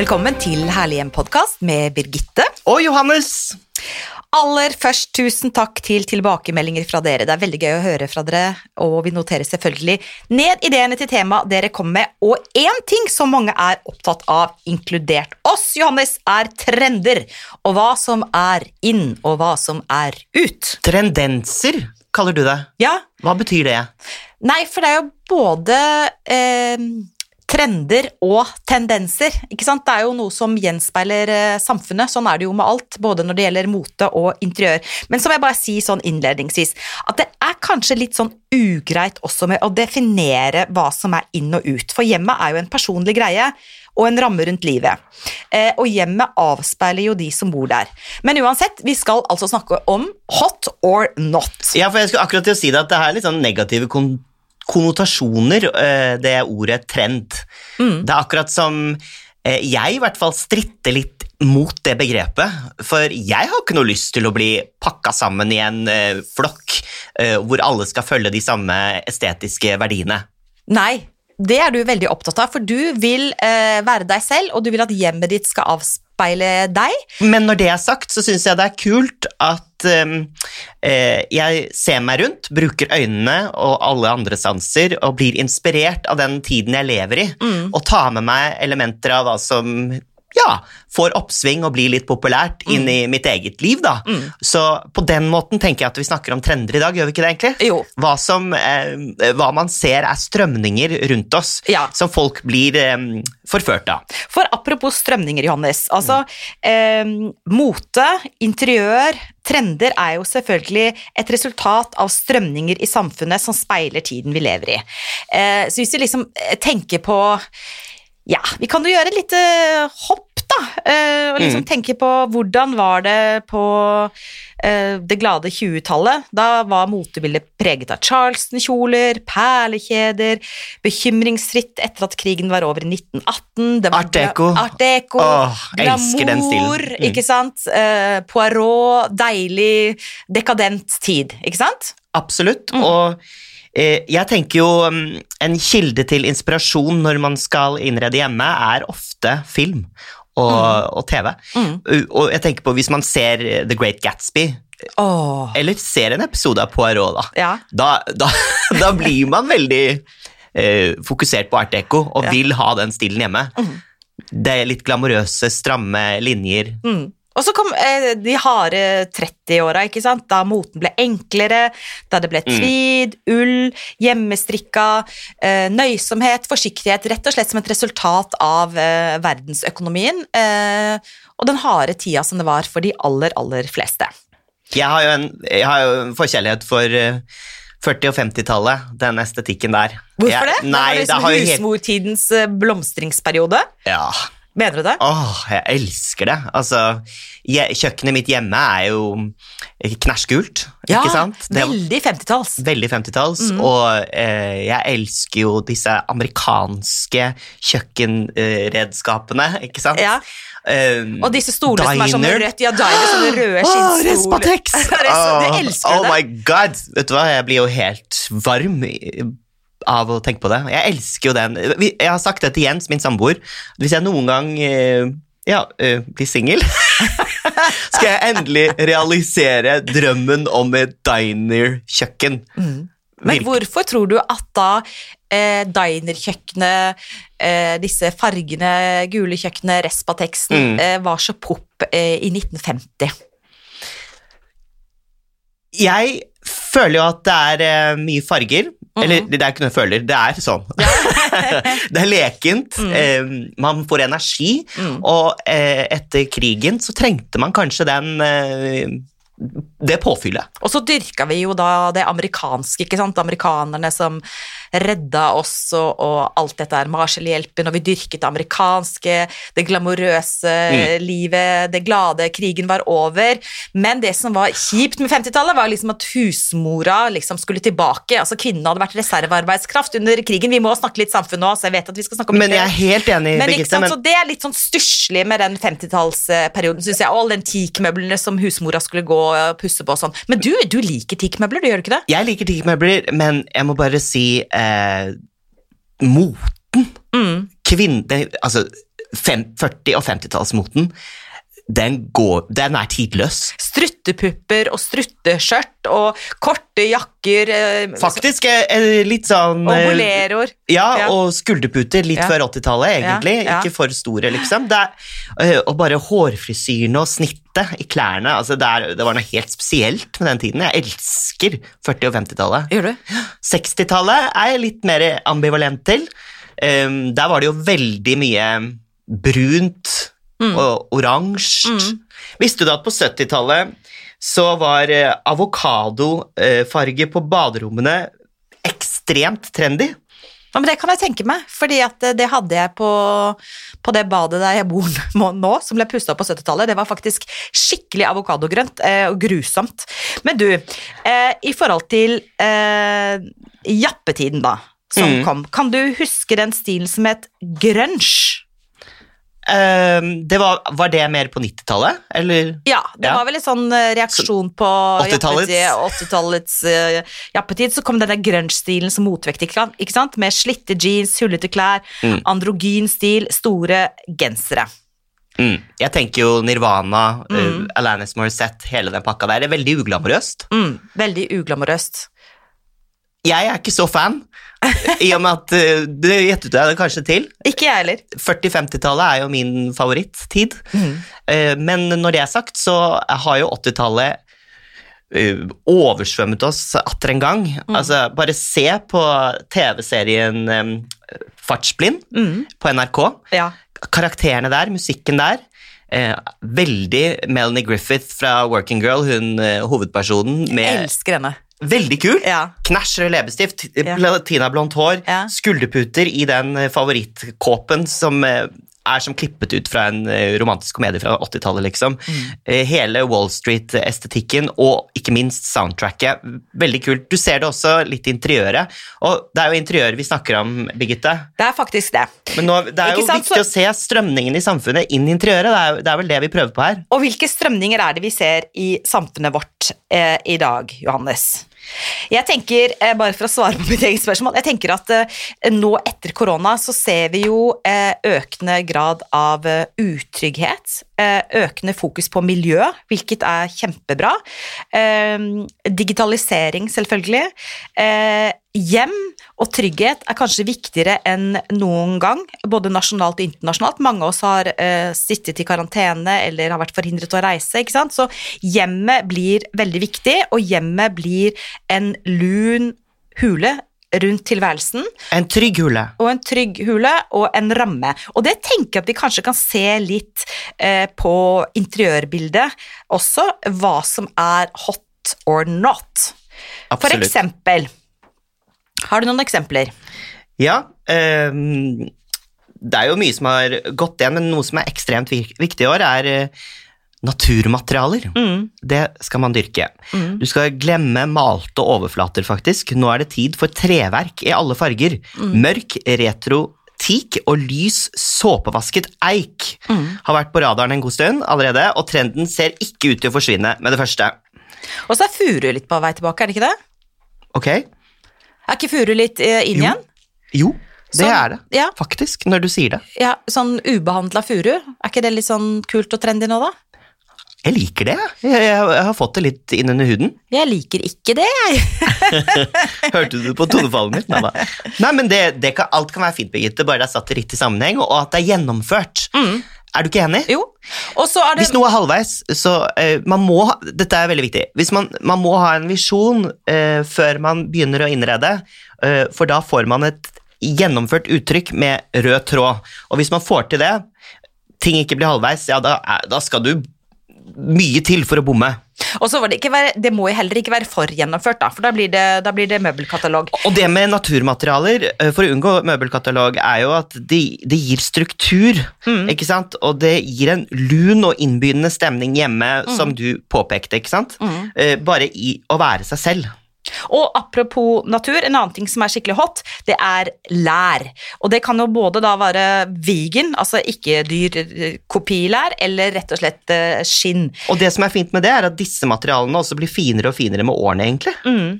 Velkommen til Herlig hjem-podkast med Birgitte. Og Johannes! Aller først, tusen takk til tilbakemeldinger fra dere. Det er veldig gøy å høre fra dere, og vi noterer selvfølgelig ned ideene til tema dere kommer med. Og én ting som mange er opptatt av, inkludert oss, Johannes, er trender. Og hva som er inn, og hva som er ut. Trendenser, kaller du det. Ja, Hva betyr det? Nei, for det er jo både eh, trender og tendenser. ikke sant? Det er jo noe som gjenspeiler eh, samfunnet. Sånn er det jo med alt, både når det gjelder mote og interiør. Men så må jeg bare si sånn innledningsvis at det er kanskje litt sånn ugreit også med å definere hva som er inn og ut. For hjemmet er jo en personlig greie og en ramme rundt livet. Eh, og hjemmet avspeiler jo de som bor der. Men uansett, vi skal altså snakke om hot or not. Ja, for jeg skulle akkurat til å si det at det her er litt sånn negative kon konnotasjoner, eh, det ordet trend. Mm. Det er akkurat som eh, jeg i hvert fall stritter litt mot det begrepet, for jeg har ikke noe lyst til å bli pakka sammen i en eh, flokk eh, hvor alle skal følge de samme estetiske verdiene. Nei, det er du veldig opptatt av, for du vil være deg selv, og du vil at hjemmet ditt skal avspeile deg. Men når det er sagt, så syns jeg det er kult at um, eh, jeg ser meg rundt, bruker øynene og alle andre sanser og blir inspirert av den tiden jeg lever i, og tar med meg elementer av hva som ja, får oppsving og blir litt populært inn i mitt eget liv. da. Så på den måten tenker jeg at vi snakker om trender i dag, gjør vi ikke det egentlig? Jo. Hva, som, eh, hva man ser er strømninger rundt oss, Ja. som folk blir eh, forført av. For apropos strømninger, Johannes. Altså, eh, mote, interiør, trender er jo selvfølgelig et resultat av strømninger i samfunnet som speiler tiden vi lever i. Eh, så hvis vi liksom eh, tenker på Ja, vi kan jo gjøre et lite hopp, da. eh, og liksom tenke på hvordan var det på eh, det glade 20-tallet. Da var motebildet preget av Charleston-kjoler, perlekjeder, bekymringsfritt etter at krigen var over i 1918. Det var Art deco. Art deco Åh, elsker den stilen. glamour, Mm. ikke sant? Eh, Poirot, deilig, dekadent tid, ikke sant? Absolutt. Mm. Og eh, jeg tenker jo um, en kilde til inspirasjon når man skal innrede hjemme, er ofte film og, og TV. Mm. Og jeg tenker på hvis man ser eh, The Great Gatsby, oh. eller ser en episode av Poirot, da, ja. da, da, da blir man veldig eh, fokusert på art deco og Ja. vil ha den stilen hjemme. Det er litt glamorøse, stramme linjer. Mm. Og så kom eh, de harde 30-åra, ikke sant? da moten ble enklere, da det ble tweed, ull, hjemmestrikka, eh, nøysomhet, forsiktighet, rett og slett som et resultat av eh, verdensøkonomien eh, og den harde tida som det var for de aller, aller fleste. Jeg har jo en, jeg har jo en forkjærlighet for eh, 40- og 50-tallet, den estetikken der. Hvorfor Jeg- det? Nei, det var liksom jo helt husmortidens eh, blomstringsperiode. Ja. Mener du det? Åh, jeg elsker det. Altså, jeg, kjøkkenet mitt hjemme er jo knæsjgult, ikke sant? Det, veldig 50-talls. veldig 50-talls, og eh, jeg elsker jo disse amerikanske kjøkkenredskapene, ikke sant? Ja. Um, Og disse stolene som er sånn rødt, ja, diner, sånne røde skinnstoler. Respatex! Res- Du elsker oh det? my god! Vet du hva, jeg blir jo helt varm av å tenke på det. Jeg elsker jo den. Jeg har sagt det til Jens, min samboer. Hvis jeg noen gang eh, ja, eh, blir singel, skal jeg endelig realisere drømmen om et diner-kjøkken. Men hvorfor tror du at da eh, dinerkjøkkenet, eh, disse fargene, gule kjøkkenet, Respatexen, Mm. eh, var så pop eh, i 1950? Jeg føler jo at det er eh, mye farger. Mhm. Eller det er ikke noe jeg føler, det er sånn. det er lekent. eh, man får energi. Mm. Og eh, etter krigen så trengte man kanskje den eh, det påfyllet. Og så dyrka vi jo da det amerikanske, ikke sant? Amerikanerne som redda oss og, og alt dette her, Marshall-hjelpen, og vi dyrket det amerikanske, det glamorøse Mm. livet, det glade, krigen var over. Men det som var kjipt med 50-tallet, var liksom at husmora liksom skulle tilbake. Altså Kvinnene hadde vært reservearbeidskraft under krigen. Vi må snakke litt samfunn nå, så jeg vet at vi skal snakke om Men jeg er helt enig, men, Birgitte. Men så Det er litt sånn stusslig med den 50-tallsperioden, syns jeg. Og alle den teakmøblene som husmora skulle gå og pusse på og sånn. Men du, du liker teakmøbler, du gjør ikke det? jeg liker teakmøbler, men jeg må bare si eh, moten. Mm. Kvinne... Altså, 40- og 50-tallsmoten, den, går- den er tidløs. Struttepupper og strutteskjørt og korte jakker. eh, Faktisk eh, eh, litt sånn Og boleroer. Ja, Ja. og skulderputer litt Ja. før 80-tallet, egentlig. Ja. Ikke for store, liksom. Er, og bare hårfrisyrene og snittet i klærne. Altså det, er, det var noe helt spesielt med den tiden. Jeg elsker 40- og 50-tallet. Gjør du? 60-tallet er jeg litt mer ambivalent til. Um, der var det jo veldig mye brunt Mm. og oransje. Visste du at på 70-tallet så var eh, avokadofarge på baderommene ekstremt trendy? Ja, men Det kan jeg tenke meg, fordi eh, det hadde jeg på, på det badet der jeg bor nå- som ble pusta opp på 70-tallet. Det var faktisk skikkelig avokadogrønt eh, og grusomt. Men du, eh, i forhold til eh, jappetiden, da, som Mm. kom, kan du huske den stilen som het grunge? Um, det var, var det mer på 90-tallet, eller? Ja, det Ja. var vel en sånn eh, reaksjon på 80-tallets. jappetid- 80-tallets eh, jappetid. Så kom denne grunge-stilen som motvekt, ikke sant? Med slitte jeans, hullete klær, Mm. androgyn stil, store gensere. Mm. Jeg tenker jo Nirvana, Mm. uh, Alanis Morissette, hele den pakka der. Det er veldig uglamorøst. Mm, veldig uglamorøst. Jeg er ikke så fan, i og med at Du Det gjettet jeg det kanskje til. Ikke jeg heller. 40-50-tallet er jo min favorittid. Mm. Uh, men når det er sagt, så har jo 80-tallet uh, oversvømmet oss atter en gang. Mm. Altså, bare se på TV-serien Fartsblind Mm, på NRK. ja. Karakterene der, musikken der. Eh, veldig Melanie Griffith fra Working Girl, hun eh, hovedpersonen, Jeg med elsker henne. Veldig kul. Ja. Knæsj rød leppestift, Ja. hår, Ja. skulderputer i den eh, favorittkåpen som eh, er som klippet ut fra en eh, romantisk komedie fra 80-tallet, liksom. Mm. Hele Wall Street-estetikken og ikke minst soundtracket. Veldig kult. Du ser det også litt i interiøret, og det er jo interiøret vi snakker om, Birgitte. Det er faktisk det. Men nå, det er jo sant, viktig så- å se strømningen i samfunnet inn i interiøret. Det er, det er vel det vi prøver på her. Og hvilke strømninger er det vi ser i samfunnet vårt eh, i dag, Johannes? Jeg tenker, eh, bare for å svare på mitt eget spørsmål, jeg tenker at eh, nå etter korona så ser vi jo eh, økende grad av utrygghet, økende fokus på miljø, hvilket er kjempebra. Eh, digitalisering, selvfølgelig. Hjem og trygghet er kanskje viktigere enn noen gang, både nasjonalt og internasjonalt. Mange av oss har uh, sittet i karantene eller har vært forhindret å reise. ikke sant? Så hjemmet blir veldig viktig, og hjemmet blir en lun hule rundt tilværelsen, En trygg hule. og en trygg hule og en ramme. Og det tenker jeg at vi kanskje kan se litt uh, på interiørbildet også, hva som er hot or not. For eksempel, har du noen eksempler? Ja, Eh, det er jo mye som har gått igjen, men noe som er ekstremt viktig i år, er eh, naturmaterialer. Mm, Det skal man dyrke. mm. Du skal glemme malte overflater, faktisk. Nå er det tid for treverk i alle farger. Mm. Mørk retro teak og lys såpevasket eik Mm. har vært på radaren en god stund allerede, og trenden ser ikke ut til å forsvinne med det første. Og så er furu litt på vei tilbake, er det ikke det? Ok? Er ikke furu litt eh, inn Jo. igjen? Jo, det Sånn, er det. Ja, Faktisk, når du sier det. ja, sånn ubehandla furu. Er ikke det litt sånn kult og trendy nå, da? Jeg liker det. Jeg, jeg, jeg har fått det litt inn under huden. Jeg liker ikke det, jeg. Hørte du på tonefallet mitt? Nei, da. Nei men det, det kan, Alt kan være fint, Birgitte, bare det er satt i riktig sammenheng, og at det er gjennomført. Mm. Er du ikke enig? Jo. Det Hvis noe er halvveis, så uh, man må Dette er veldig viktig. Hvis man, man må ha en visjon uh, før man begynner å innrede, uh, for da får man et gjennomført uttrykk med rød tråd. Og hvis man får til det, ting ikke blir halvveis, ja, da, da skal du mye til for å bomme. Og så var det ikke være, det må jo heller ikke være for gjennomført, da, for da blir det, da blir det møbelkatalog. Og det med naturmaterialer, eh, for å unngå møbelkatalog, er jo at det de gir struktur, Mm. ikke sant? Og det gir en lun og innbydende stemning hjemme, Mm. som du påpekte, ikke sant? mm. Bare i å være seg selv. Og apropos natur, en annen ting som er skikkelig hot, det er lær. Og det kan jo både da være vegan, altså ikke dyr eh, kopilær, eller rett og slett eh, skinn. Og det som er fint med det, er at disse materialene også blir finere og finere med årene, egentlig. Mm.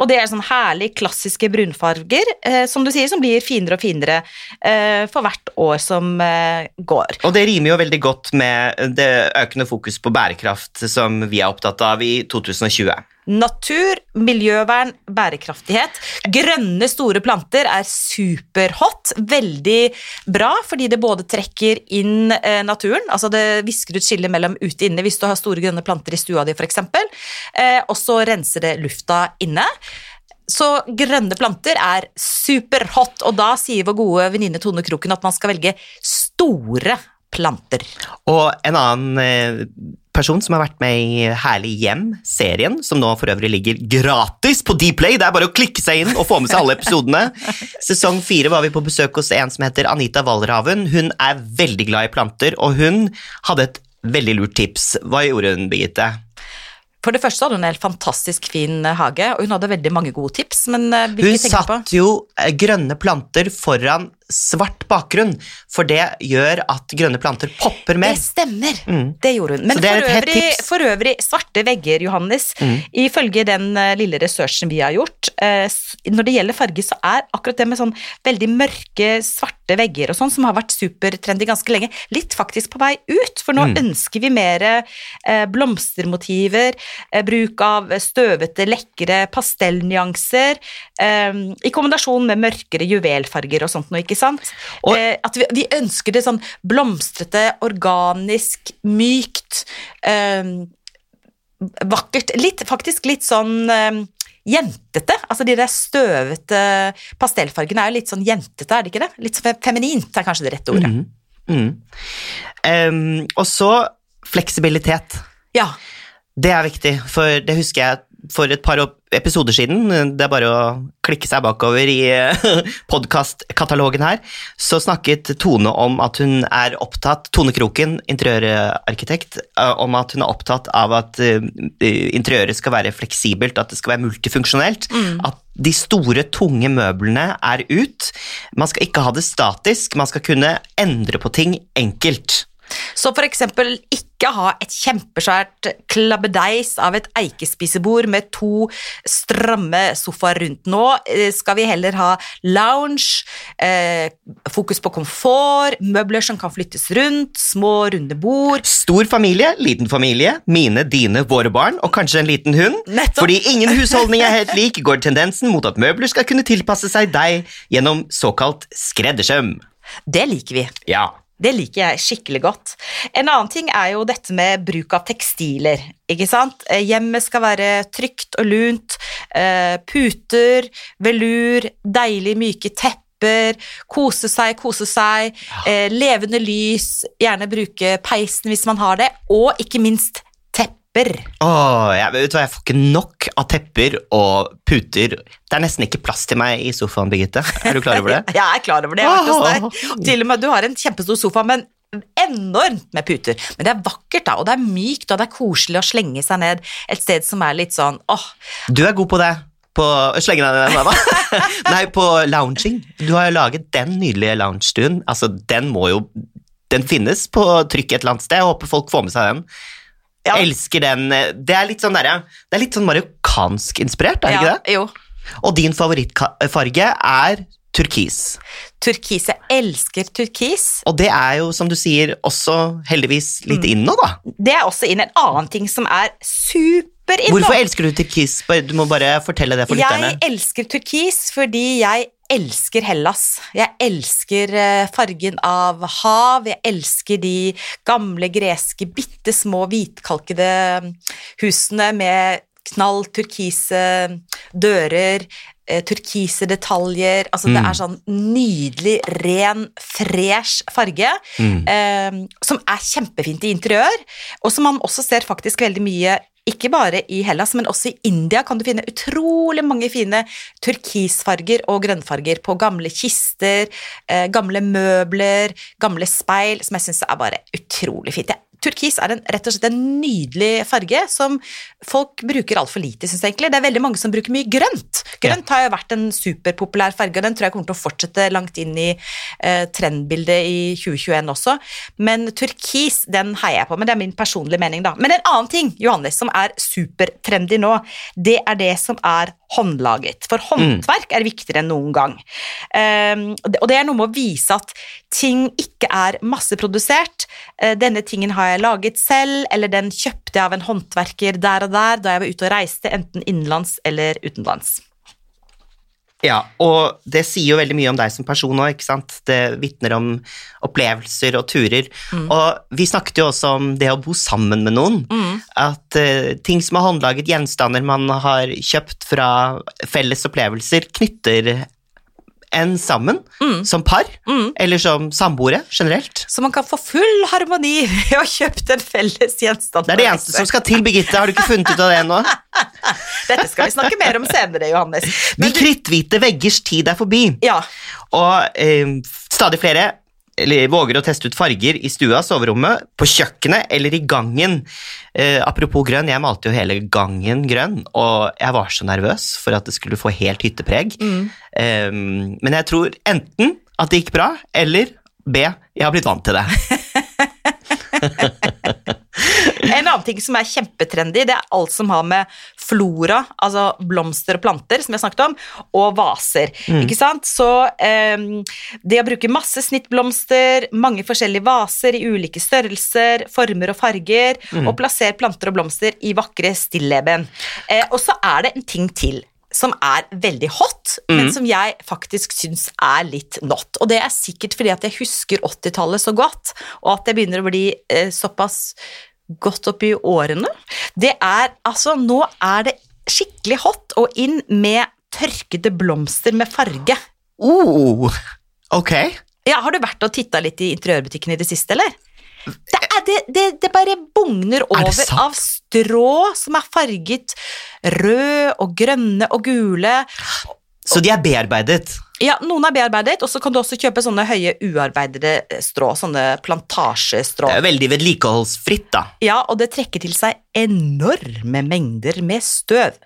Og det er sånn herlig klassiske brunfarger, eh, som du sier, som blir finere og finere eh, for hvert år som eh, går. Og det rimer jo veldig godt med det økende fokus på bærekraft som vi er opptatt av i 2020. Natur, miljøvern, bærekraftighet. Grønne, store planter er superhot. Veldig bra, fordi det både trekker inn eh, naturen, altså det visker ut skillet mellom ute og inne hvis du har store grønne planter i stua di f.eks., eh, og så renser det lufta inne. Så grønne planter er superhot, og da sier vår gode venninne Tone Kroken at man skal velge store planter. Og en annen eh, person som har vært med i Herlig hjem-serien, som nå for øvrig ligger gratis på Dplay. Det er bare å klikke seg inn og få med seg alle episodene. Sesong fire var vi på besøk hos en som heter Anita Walraven. Hun er veldig glad i planter, og hun hadde et veldig lurt tips. Hva gjorde hun, Birgitte? For det første hadde hun en helt fantastisk fin eh, hage, og hun hadde veldig mange gode tips. men eh, Hun hvilke på? satt jo eh, grønne planter foran svart bakgrunn, for det gjør at grønne planter popper mer. Det stemmer, Mm. det gjorde hun. Men for øvrig, for øvrig, svarte vegger, Johannes, Mm. ifølge den eh, lille researchen vi har gjort, eh, når det gjelder farge, så er akkurat det med sånn veldig mørke, svarte vegger og sånn, som har vært supertrendy ganske lenge, litt faktisk på vei ut, for nå Mm. ønsker vi mer eh, blomstermotiver, bruk av støvete, lekre pastellnyanser, eh, i kombinasjon med mørkere juvelfarger og sånt noe, ikke sant? Og- eh, at vi, vi ønsker det sånn blomstrete, organisk, mykt, eh, vakkert. Litt, faktisk litt sånn eh, jentete. Altså de der støvete pastellfargene er jo litt sånn jentete, er det ikke det? Litt sånn feminint er kanskje det rette ordet. Mhm. Mm. Um, og så fleksibilitet. Ja. Det er viktig, for det husker jeg for et par episoder siden, det er bare å klikke seg bakover i podkastkatalogen her, så snakket Tone om at hun er opptatt, Tone Kroken, interiørarkitekt, eh, om at hun er opptatt av at eh, interiøret skal være fleksibelt, at det skal være multifunksjonelt, at de store, tunge møblene er ut. Man skal ikke ha det statisk, man skal kunne endre på ting enkelt. Så for eksempel ikke ha et kjempesvært klabbedeis av et eikespisebord med to stramme sofaer rundt. Nå eh, skal vi heller ha lounge, eh, fokus på komfort, møbler som kan flyttes rundt, små, runde bord. Stor familie, liten familie, mine, dine, våre barn, og kanskje en liten hund. Nettopp. Fordi ingen husholdning er helt lik, går tendensen mot at møbler skal kunne tilpasse seg deg gjennom såkalt skreddersøm. Det liker vi. Ja. Det liker jeg skikkelig godt. En annen ting er jo dette med bruk av tekstiler. ikke sant? Eh, Hjemmet skal være trygt og lunt. eh, Puter, velur, deilig myke tepper. Kose seg, kose seg. eh, Levende lys. Gjerne bruke peisen hvis man har det. Og ikke minst tepper. Åh, jeg, vet du hva, jeg får ikke nok av tepper og puter. Det er nesten ikke plass til meg i sofaen, Birgitte. Er du klar over det? Jeg er klar over det. Jeg har vært hos deg. Til og med du har en kjempestor sofa, men enormt med puter. Men det er vakkert, da, og det er mykt, og det er koselig å slenge seg ned et sted som er litt sånn åh, Du er god på det. På å slenge deg ned, mamma. Nei, på lounging. Du har jo laget den nydelige loungestuen. Altså, den må jo Den finnes på trykk et eller annet sted. Jeg håper folk får med seg den. Ja. Elsker den. Det er litt sånn derre Det er litt sånn marokkansk inspirert, er det ikke det? Jo. Og din favorittfarge er turkis. Turkis. Jeg elsker turkis. Og det er jo, som du sier, også heldigvis litt Mm. inn nå, da. Det er også inn en annen ting som er super Hvorfor elsker du turkis? Du må bare fortelle det for lytterne. Jeg elsker turkis fordi jeg elsker Hellas. Jeg elsker eh, fargen av hav, jeg elsker de gamle greske, bitte små hvitkalkede husene med knall turkise dører, eh, turkise detaljer. Altså det Mm. er sånn nydelig, ren, fresh farge. Mm. eh, som er kjempefint i interiør, og som man også ser faktisk veldig mye ikke bare i Hellas, men også i India kan du finne utrolig mange fine turkisfarger og grønnfarger på gamle kister, eh, gamle møbler, gamle speil, som jeg syns er bare utrolig fint. Jeg turkis er en, rett og slett en nydelig farge som folk bruker altfor lite, syns jeg egentlig. Det er veldig mange som bruker mye grønt. Grønt har jo vært en superpopulær farge, og den tror jeg kommer til å fortsette langt inn i eh, trendbildet i 2021 også. Men turkis, den heier jeg på, men det er min personlige mening, da. Men en annen ting, Johannes, som er supertrendy nå, det er det som er håndlaget. For håndverk er viktigere enn noen gang. Um, og det er noe med å vise at ting ikke er masseprodusert. Uh, denne tingen har jeg laget selv, eller den kjøpte jeg av en håndverker der og der da jeg var ute og reiste, enten innenlands eller utenlands. Ja, og det sier jo veldig mye om deg som person òg, ikke sant. Det vitner om opplevelser og turer. Mm. Og vi snakket jo også om det å bo sammen med noen. Mm. At uh, ting som er håndlaget, gjenstander man har kjøpt fra felles opplevelser, knytter enn sammen, mm. som par, mm. eller som samboere generelt. Så man kan få full harmoni ved å kjøpe en felles gjenstand. Det er det eneste som skal til, Birgitte. Har du ikke funnet ut av det ennå? Dette skal vi snakke mer om senere, Johannes. Men De kritthvite veggers tid er forbi. Ja. Og eh, stadig flere eller våger å teste ut farger i stua, soverommet, på kjøkkenet eller i gangen. Eh, apropos grønn, jeg malte jo hele gangen grønn, og jeg var så nervøs for at det skulle få helt hyttepreg. Mm. Eh, men jeg tror enten at det gikk bra, eller B, jeg har blitt vant til det. en annen ting som er kjempetrendy, det er alt som har med flora, altså blomster og planter, som jeg snakket om, og vaser. Mm. Ikke sant? Så um, det å bruke masse snittblomster, mange forskjellige vaser i ulike størrelser, former og farger, mm. og plassere planter og blomster i vakre stilleben. Eh, og så er det en ting til som er veldig hot, mm. men som jeg faktisk syns er litt not. Og det er sikkert fordi at jeg husker 80-tallet så godt, og at jeg begynner å bli eh, såpass godt opp i årene. Det er altså Nå er det skikkelig hot og inn med tørkede blomster med farge. Oh, ok. Ja, Har du vært og titta litt i interiørbutikken i det siste, eller? Det, er, det, det, det bare bugner over av strå som er farget rød og grønne og gule. Så de er bearbeidet? Ja, noen er bearbeidet, og så kan du også kjøpe sånne høye uarbeidede strå, sånne plantasjestrå. Det er veldig vedlikeholdsfritt, da. Ja, og det trekker til seg enorme mengder med støv.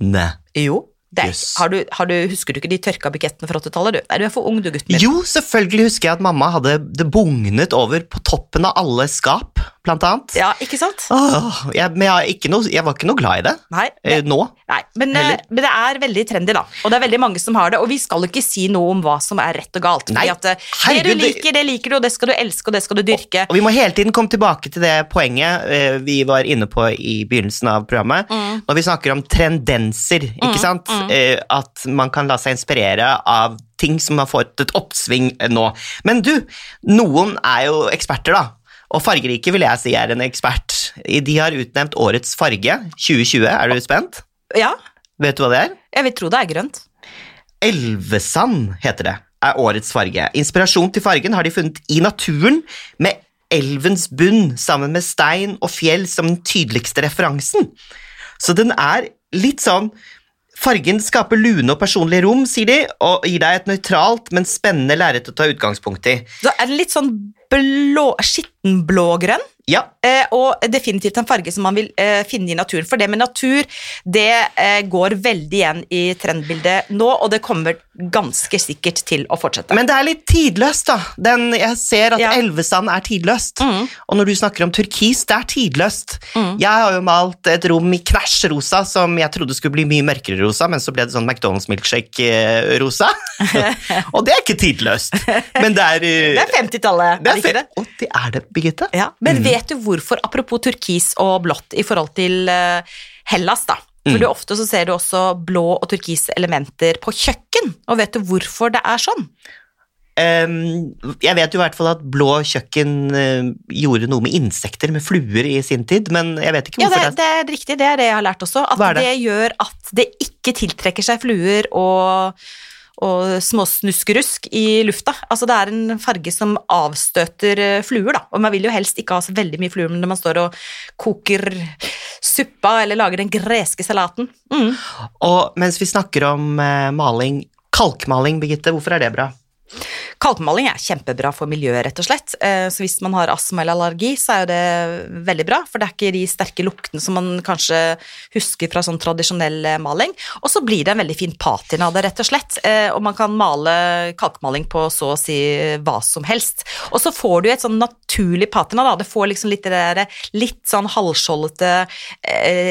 Nei. Jo. Det, yes. har du, har du, husker du ikke de tørka bukettene fra 80-tallet? Du? Nei, du er for ung, du, gutten min. Jo, selvfølgelig husker jeg at mamma hadde det bugnet over på toppen av alle skap, blant annet. Ja, ikke sant? Åh, jeg, men jeg, noe, jeg, var ikke noe glad i det, nei, eh, nå. Nei, men, eh, men, det er veldig trendy, da. Og det er veldig mange som har det. Og vi skal ikke si noe om hva som er rett og galt. Nei, at, eh, herregud, det du liker, det liker du, og det skal du elske, og det skal du dyrke. Og, og vi må hele tiden komme tilbake til det poenget eh, vi var inne på i begynnelsen av programmet, mm. når vi snakker om trendenser, ikke mm, sant? Mm. Eh, at man kan la seg inspirere av ting som har fått et oppsving nå. Men du, noen er jo eksperter, da. Og Fargerike vil jeg si er en ekspert. De har utnevnt årets farge 2020. Er du spent? Ja. Vet du hva det er? Jeg vil tro det er grønt. Elvesand heter det. Er årets farge. Inspirasjon til fargen har de funnet i naturen, med elvens bunn sammen med stein og fjell som den tydeligste referansen. Så den er litt sånn Fargen skaper lune og personlige rom, sier de, og gir deg et nøytralt, men spennende lerret å ta utgangspunkt i. Så er det litt sånn blå, skittenblågrønn? Ja. Eh, og definitivt en farge som man vil eh, finne i naturen. For det med natur det eh, går veldig igjen i trendbildet nå, og det kommer ganske sikkert til å fortsette. Men det er litt tidløst, da. Den, jeg ser at ja. Elvesand er tidløst. Mm. Og når du snakker om turkis, det er tidløst. Mm. Jeg har jo malt et rom i knæsjrosa som jeg trodde skulle bli mye mørkere rosa, men så ble det sånn McDonald's milkshake-rosa. og det er ikke tidløst. Men det er uh, Det er 50-tallet, er det ikke det? Å, det er det, Birgitte. Ja, men mm. vet du hvorfor, apropos turkis og blått i forhold til uh, Hellas, da. For mm. ofte så ser du også blå og turkise elementer på kjøkken, og vet du hvorfor det er sånn? Um, jeg vet jo i hvert fall at blå kjøkken uh, gjorde noe med insekter, med fluer, i sin tid, men jeg vet ikke hvorfor. Ja, det, det er riktig, det er det jeg har lært også. At det? det gjør at det ikke tiltrekker seg fluer og og småsnuskerusk i lufta. Altså det er en farge som avstøter eh, fluer, da. Og man vil jo helst ikke ha så veldig mye fluer når man står og koker suppa eller lager den greske salaten. Mm. Og mens vi snakker om eh, maling, kalkmaling, Birgitte, hvorfor er det bra? Kalkmaling er kjempebra for miljøet, rett og slett. Eh, Så hvis man har astma eller allergi, så er jo det veldig bra, for det er ikke de sterke luktene som man kanskje husker fra sånn tradisjonell eh, maling. Og så blir det en veldig fin patina av det, rett og slett. Eh, Og man kan male kalkmaling på så å si hva som helst. Og så får du et sånn naturlig patina, da. Det får liksom litt det der litt sånn halvskjoldete,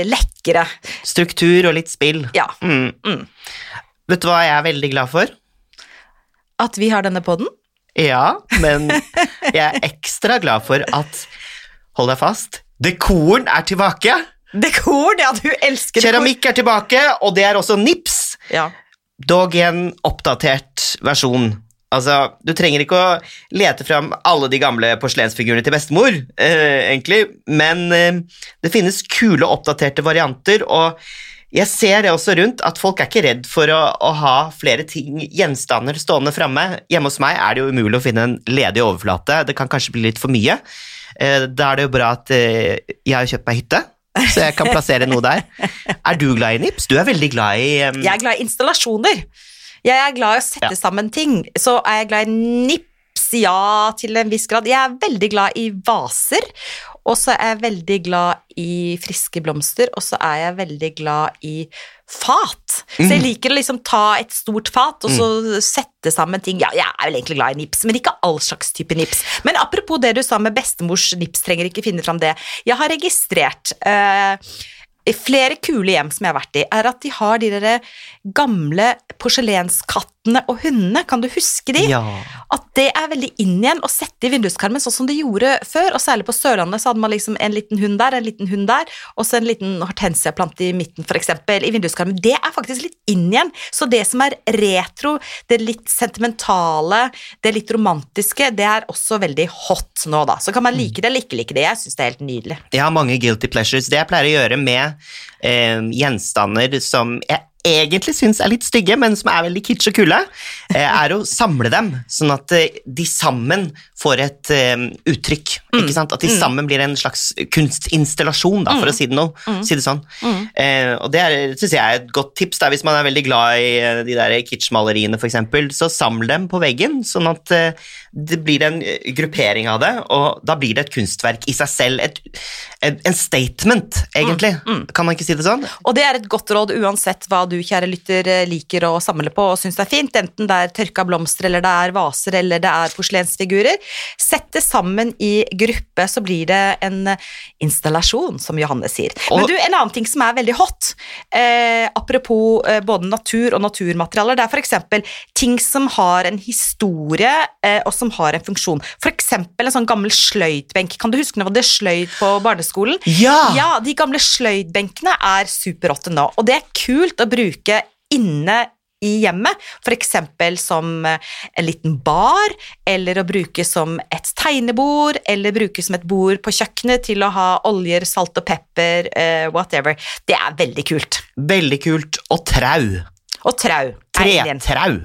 lekre Struktur og litt spill. Ja. Mm. Mm. Vet du hva jeg er veldig glad for? At vi har denne podden. Ja, men jeg er ekstra glad for at Hold deg fast. Dekoren er tilbake! Dekor, ja, du elsker. Keramikk er tilbake, og det er også nips. Ja. Dog i en oppdatert versjon. Altså, Du trenger ikke å lete fram alle de gamle porselensfigurene til bestemor, eh, egentlig, men eh, det finnes kule, oppdaterte varianter, og jeg ser det også rundt at folk er ikke redd for å, å ha flere ting, gjenstander stående framme. Hjemme hos meg er det jo umulig å finne en ledig overflate, det kan kanskje bli litt for mye. Eh, da er det jo bra at eh, jeg har kjøpt meg hytte, så jeg kan plassere noe der. Er du glad i nips? Du er veldig glad i um... Jeg er glad i installasjoner. Jeg er glad i å sette Ja. sammen ting. Så er jeg glad i nips, ja, til en viss grad. Jeg er veldig glad i vaser, og så er jeg veldig glad i friske blomster, og så er jeg veldig glad i fat. Så jeg liker å liksom ta et stort fat, og så sette sammen ting. Ja, jeg er vel egentlig glad i nips, men ikke all slags type nips. Men apropos det du sa med bestemors nips, trenger ikke finne fram det. Jeg har registrert eh, i flere kule hjem som jeg har vært i, er at de har de der gamle porselenskattene og hundene. Kan du huske de? Ja. At det er veldig inn igjen å sette i vinduskarmen, sånn som de gjorde før. Og særlig på Sørlandet så hadde man liksom en liten hund der, en liten hund der, og så en liten hortensiaplante i midten, f.eks. i vinduskarmen. Det er faktisk litt inn igjen. Så det som er retro, det litt sentimentale, det litt romantiske, det er også veldig hot nå, da. Så kan man like det eller ikke like det. Jeg syns det er helt nydelig. Jeg har mange guilty pleasures. Det jeg pleier å gjøre med eh, gjenstander som jeg egentlig syns er litt stygge, men som er veldig kitsch og kule, eh, er å samle dem, sånn at eh, de sammen får et eh, uttrykk. Ikke sant? At de sammen blir en slags kunstinstallasjon, da, for å si det, noe, si det sånn. Eh, og det syns jeg er et godt tips da, hvis man er veldig glad i de der kitsch-maleriene, f.eks. Så saml dem på veggen, sånn at det blir en eh, gruppering av det, og da blir det et kunstverk i seg selv. Et, en, en statement, egentlig. Kan man ikke si det sånn? Og det er et godt råd uansett hva du, kjære lytter, eh, liker å samle på og syns det er fint, enten det er tørka blomster, eller det er vaser, eller det er porselensfigurer. Sett det sammen i gruppe, så blir det en eh, installasjon, som Johanne sier. Men du, en annen ting som er veldig hot, eh, apropos eh, både natur og naturmaterialer, det er eksempel ting som har en historie, eh, og som har en funksjon. Eksempel en sånn gammel sløydbenk. Kan du huske når det var sløyd på barneskolen? Ja! Ja, de gamle sløydbenkene er superrotte nå, og det er kult å bruke inne i hjemmet, eksempel som en liten bar, eller å bruke som et tegnebord, eller bruke som et bord på kjøkkenet til å ha oljer, salt og pepper, eh, whatever. Det er veldig kult. Veldig kult. Og trau. Og trau. Tre trau. Tretrau.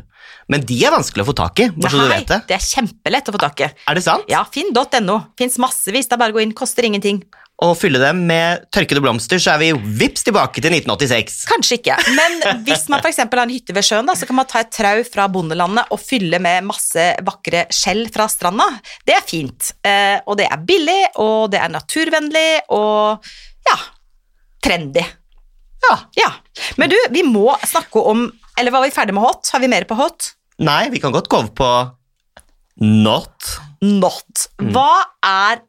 Men de er vanskelig å få tak i, bare så du vet det. det er kjempelett å få tak i. Er det sant? Ja, finn.no. Fins massevis. Det er bare å gå inn, koster ingenting. Og fylle dem med tørkede blomster, så er vi vips tilbake til 1986. Kanskje ikke, men hvis man eksempel har en hytte ved sjøen, da, så kan man ta et trau fra bondelandet og fylle med masse vakre skjell fra stranda. Det er fint, eh, og det er billig, og det er naturvennlig, og ja, trendy. Ja. Ja. Men du, vi må snakke om Eller var vi ferdig med hot? Har vi mer på hot? Nei, vi kan godt gå over på not. Not. Hva er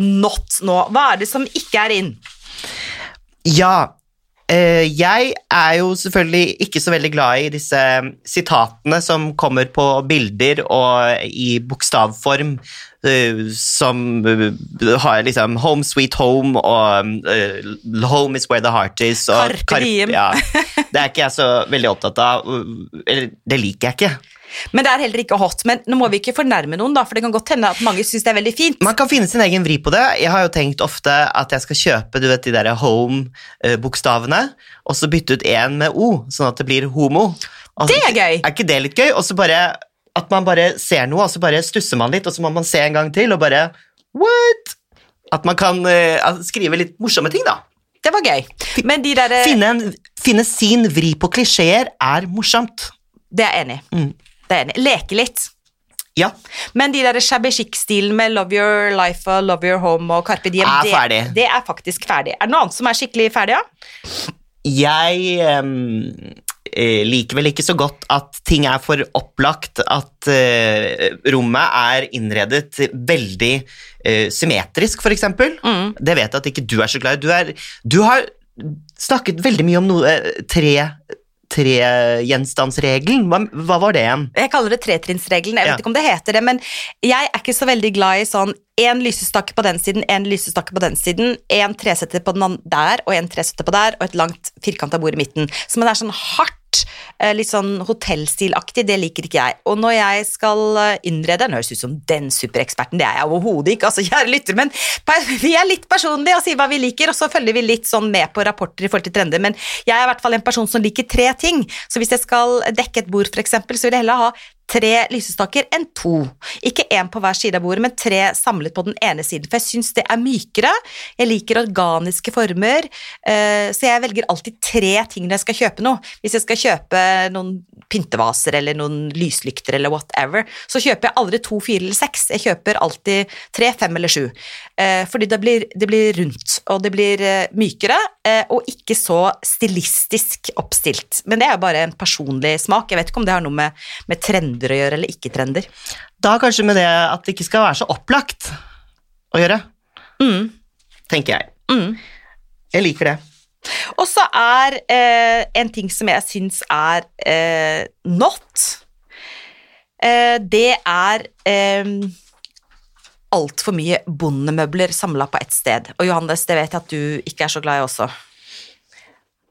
not nå? Hva er det som ikke er inn? Ja, eh, jeg er jo selvfølgelig ikke så veldig glad i disse sitatene som kommer på bilder og i bokstavform, eh, som eh, har liksom 'home sweet home' og 'home is where the heart is'. Og Carpe diem. ja. Det er ikke jeg så veldig opptatt av. Eller, det liker jeg ikke. Men det er heller ikke hot. Men nå må vi ikke fornærme noen, da, for det kan godt hende at mange syns det er veldig fint. Man kan finne sin egen vri på det. Jeg har jo tenkt ofte at jeg skal kjøpe du vet, de der home-bokstavene, og så bytte ut én med O, sånn at det blir homo. Altså, Det er gøy. Er ikke det litt gøy? Og så bare at man bare ser noe, og så bare stusser man litt, og så må man se en gang til, og bare What? At man kan uh, skrive litt morsomme ting, da. Det var gøy. Men de der Finne, finne sin vri på klisjeer er morsomt. Det er jeg enig i. Mm. Enig. Leke litt. Ja, Men de der shabby chic-stilen med Love Your Life og Love Your Home og Carpe Diem, Er det, det er faktisk ferdig. Er det noe annet som er skikkelig ferdig, ja? jeg ehm, eh, liker vel ikke så godt at ting er for opplagt, at eh, rommet er innredet veldig eh, symmetrisk, eksempel. Mm. Det vet jeg at ikke du er så glad i. Du, er, du har snakket veldig mye om noe eh, tre Tregjenstandsregelen, hva, hva var det igjen? Jeg kaller det tretrinnsregelen. Jeg vet Ja. ikke om det heter det, men jeg er ikke så veldig glad i sånn én lysestakke på den siden, én lysestakke på den siden, én tresetter på den der og én tresetter på der, og et langt firkanta bord i midten. Så man er sånn hardt, litt sånn hotellstilaktig, det liker ikke jeg. Og når jeg skal eh, innrede Nå høres ut som den supereksperten, det er jeg overhodet ikke, altså kjære lytter, men vi er litt personlige og sier hva vi liker, og så følger vi litt sånn med på rapporter i forhold til trender, men jeg er i hvert fall en person som liker tre ting. Så hvis jeg skal dekke et bord, eksempel, så vil jeg heller ha tre lysestaker enn to. Ikke én på hver side av bordet, men tre samlet på den ene siden, for jeg syns det er mykere. Jeg liker organiske former, eh, så jeg velger alltid tre ting når jeg skal kjøpe noe. Hvis jeg skal kjøpe noen pyntevaser eller noen lyslykter eller whatever, så kjøper jeg aldri to, fire eller seks. Jeg kjøper alltid tre, fem eller sju. Eh, fordi det blir, det blir rundt, og det blir eh, mykere, og ikke så stilistisk oppstilt. Men det er jo bare en personlig smak. Jeg vet ikke om det har noe med, med trender å gjøre, eller ikke-trender. Da kanskje med det at det ikke skal være så opplagt å gjøre, Mm. tenker jeg. Mm. Jeg liker det. Og så er eh, en ting som jeg syns er eh, not, eh, det er eh, altfor mye bondemøbler samla på ett sted. Og Johannes, det vet jeg at du ikke er så glad i også.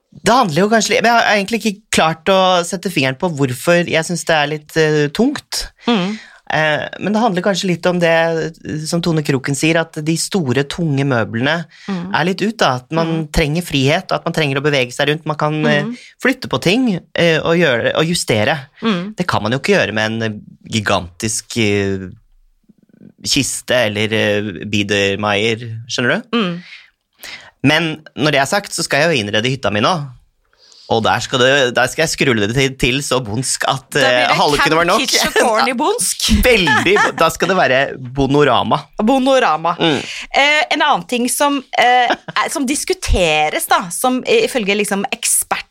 Det handler jo kanskje litt Jeg har egentlig ikke klart å sette fingeren på hvorfor jeg syns det er litt uh, tungt. Eh, men det handler kanskje litt om det eh, som Tone Kroken sier, at de store, tunge møblene er litt ut. da, At man trenger frihet, at man trenger å bevege seg rundt. Man kan eh, flytte på ting og, gjøre, og justere. Mm. Det kan man jo ikke gjøre med en gigantisk kiste eller uh, biedermeier, skjønner du? Men når det er sagt, så skal jeg jo innrede hytta mi nå. Og der skal, det, der skal jeg skrulle det til, til så bondsk at uh, det halve kunne være nok. Corny. Veldig, Da skal det være bonorama. Bonorama. Mm. Eh, en annen ting som, eh, som diskuteres, da, som eh, ifølge liksom,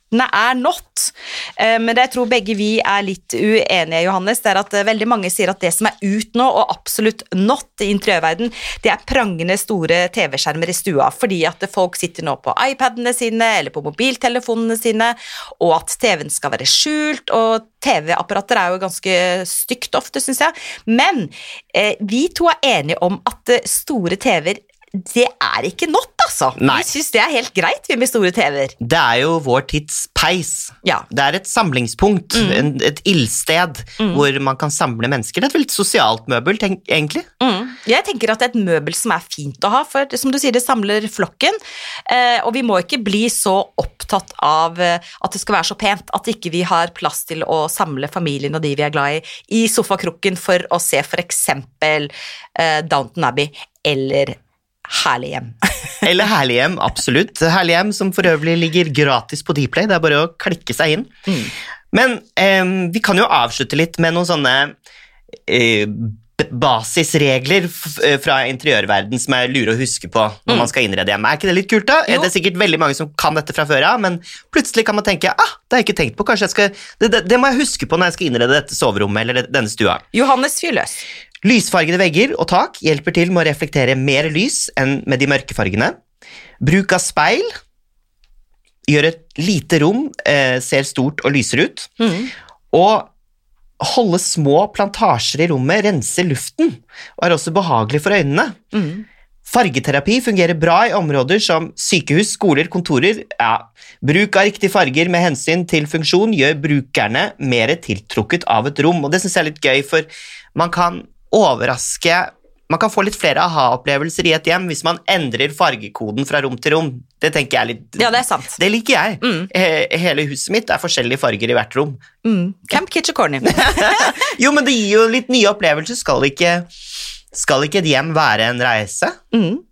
ekspertene er not, eh, men det jeg tror begge vi er litt uenige, Johannes, det er at eh, veldig mange sier at det som er ut nå, og absolutt not i interiørverden, det er prangende store TV-skjermer i stua, fordi at folk sitter nå på iPadene sine eller på mobiltelefonene sine, og at TV-en skal være skjult, og TV-apparater er jo ganske stygt ofte, syns jeg. Men eh, vi to er enige om at eh, store TV-er det er ikke not, altså. Nei. Vi syns det er helt greit, vi med store TV-er. Det er jo vår tids peis. Ja. Det er et samlingspunkt, en, et ildsted, hvor man kan samle mennesker. Det er et veldig sosialt møbel, tenk, egentlig. Mm. Jeg tenker at det er et møbel som er fint å ha, for som du sier, det samler flokken. Eh, og vi må ikke bli så opptatt av eh, at det skal være så pent at ikke vi har plass til å samle familien og de vi er glad i, i sofakroken for å se eksempel eh, Downton Abbey eller Herlig hjem. Eller Herlig hjem, absolutt. Herlig hjem som for øvrig ligger gratis på Dplay. Det er bare å klikke seg inn. Men eh, vi kan jo avslutte litt med noen sånne eh, basisregler eh, fra interiørverden som er lure å huske på når man skal innrede hjemme. Er ikke det litt kult, da? Jo. Det er sikkert veldig mange som kan dette fra før av, men plutselig kan man tenke ah, det har jeg ikke tenkt på, kanskje jeg skal, det, det, det må jeg huske på når jeg skal innrede dette soverommet eller denne stua. Johannes fyr løs. Lysfargede vegger og tak hjelper til med å reflektere mer lys enn med de mørke fargene. Bruk av speil gjør et lite rom eh, ser stort og lyser ut. Og holde små plantasjer i rommet renser luften og er også behagelig for øynene. Fargeterapi fungerer bra i områder som sykehus, skoler, kontorer. Ja. Bruk av riktige farger med hensyn til funksjon gjør brukerne mer tiltrukket av et rom, og det synes jeg er litt gøy, for man kan overraske Man kan få litt flere aha-opplevelser i et hjem hvis man endrer fargekoden fra rom til rom. Det tenker jeg er litt Ja, det er sant. Det liker jeg. Mm. Hele huset mitt er forskjellige farger i hvert rom. Mm. Camp Kitchen Corny. Jo, men det gir jo litt nye opplevelser. Skal ikke, skal ikke et hjem være en reise? Mm.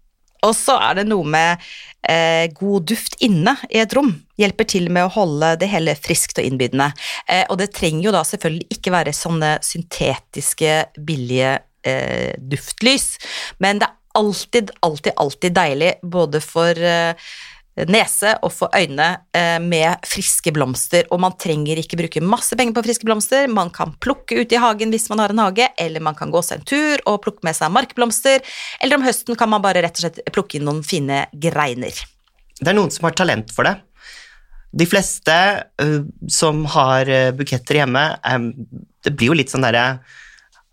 Og så er det noe med eh, god duft inne i et rom hjelper til med å holde det hele friskt og innbydende. Eh, og det trenger jo da selvfølgelig ikke være sånne syntetiske, billige eh, duftlys, men det er alltid, alltid, alltid deilig både for eh, nese og få øyne eh, med friske blomster, og man trenger ikke bruke masse penger på friske blomster. Man kan plukke ute i hagen hvis man har en hage, eller man kan gå seg en tur og plukke med seg markblomster, eller om høsten kan man bare rett og slett plukke inn noen fine greiner. Det er noen som har talent for det. De fleste uh, som har uh, buketter hjemme, um, det blir jo litt sånn derre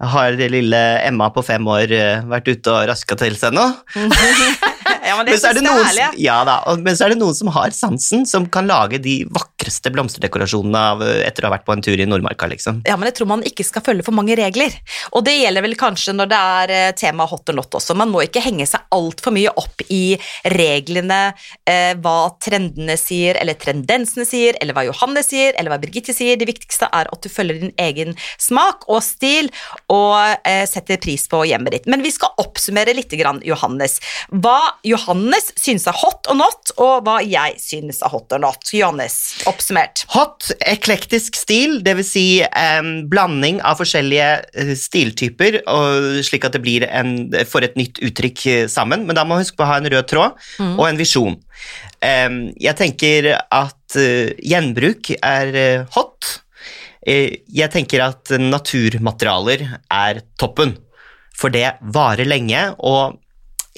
Har lille Emma på fem år vært ute og raska til seg noe? ja, men det Men så, er det noen, som- ja, da, men så er det noen som har sansen, som kan lage de vakreste blomsterdekorasjonene av, etter å ha vært på en tur i Nordmarka, liksom. Ja, men jeg tror man ikke skal følge for mange regler. Og det gjelder vel kanskje når det er eh, tema hot or not også. Man må ikke henge seg altfor mye opp i reglene, eh, hva trendene sier, eller trendensene sier, eller hva Johanne sier, eller hva Birgitte sier. Det viktigste er at du følger din egen smak og stil, og eh, setter pris på hjemmet ditt. Men vi skal oppsummere litt, Johannes. Hva Johannes synes er hot og not, og hva jeg synes er hot og not. Johannes, oppsummert. Hot, eklektisk stil, dvs. Si, um, blanding av forskjellige eh, stiltyper, og, slik at det blir en, får et nytt uttrykk eh, sammen. Men da må man huske på å ha en rød tråd og en visjon. Um, jeg tenker at uh, gjenbruk er uh, hot. Jeg tenker at naturmaterialer er toppen, for det varer lenge og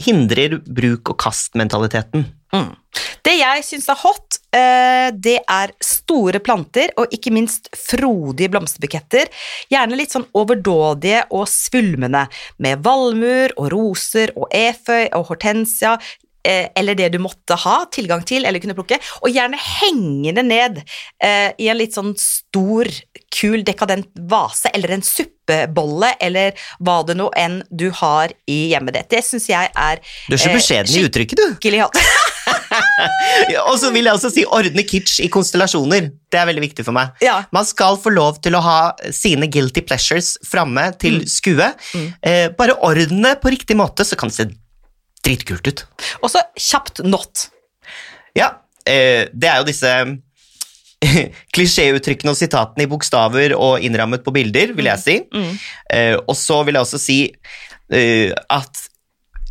hindrer bruk-og-kast-mentaliteten. Mm. Det jeg syns er hot, eh, det er store planter og ikke minst frodige blomsterbuketter. Gjerne litt sånn overdådige og svulmende, med valmuer og roser og eføy og hortensia. Eh, Eller det du måtte ha tilgang til eller kunne plukke, og gjerne hengende ned eh, i en litt sånn stor, kul, dekadent vase eller en suppebolle eller hva det nå enn du har i hjemmet ditt. Det syns jeg er Du er så eh, beskjeden i uttrykket, du. skikkelig. Ja, og så vil jeg også si ordne kitsch i konstellasjoner. Det er veldig viktig for meg. Ja. Man skal få lov til å ha sine guilty pleasures framme til skue. Eh, bare ordne på riktig måte, så kan det se dritkult ut. Og så kjapt not. Ja, eh, det er jo disse klisjéuttrykkene og sitatene i bokstaver og innrammet på bilder, vil jeg si. Eh, og så vil jeg også si eh, at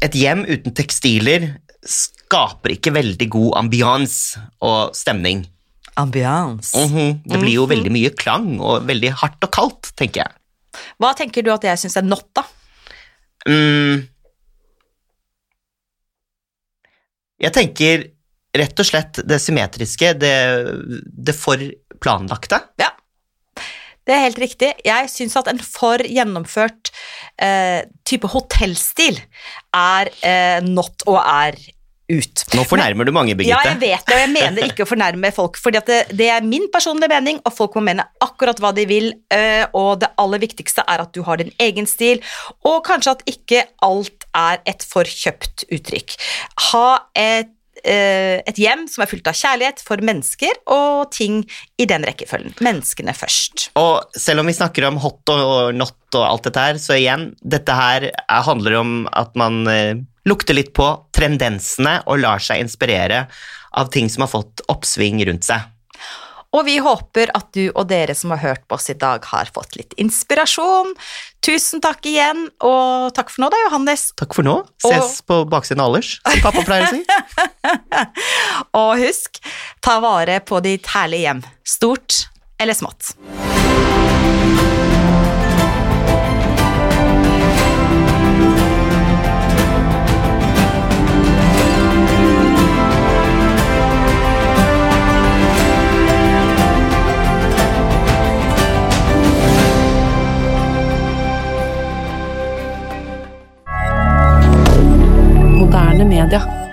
et hjem uten tekstiler skaper ikke veldig god ambiance og stemning. Ambiance. Mhm, Det blir jo veldig mye klang og veldig hardt og kaldt, tenker jeg. Hva tenker du at jeg syns er not, da? Mm. Jeg tenker rett og slett det symmetriske, det, det for planlagte. Ja, det er helt riktig. Jeg syns at en for gjennomført eh, type hotellstil er eh, not og er ut. Nå fornærmer du mange, Birgitte. Ja, jeg vet det, og jeg mener ikke å fornærme folk, fordi det, det er min personlige mening, og folk må mene akkurat hva de vil, øh, og det aller viktigste er at du har din egen stil, og kanskje at ikke alt er et forkjøpt uttrykk. Ha et, øh, et hjem som er fylt av kjærlighet for mennesker og ting i den rekkefølgen. Menneskene først. Og selv om vi snakker om hot og not og alt dette her, så igjen, dette her er, handler om at man eh, lukter litt på trendensene og lar seg inspirere av ting som har fått oppsving rundt seg. Og vi håper at du og dere som har hørt på oss i dag, har fått litt inspirasjon. Tusen takk igjen, og takk for nå da, Johannes. Takk for nå. Ses på baksiden av alders, som pappa pleier å si. Og husk, ta vare på ditt herlige hjem, stort eller smått. Moderne media.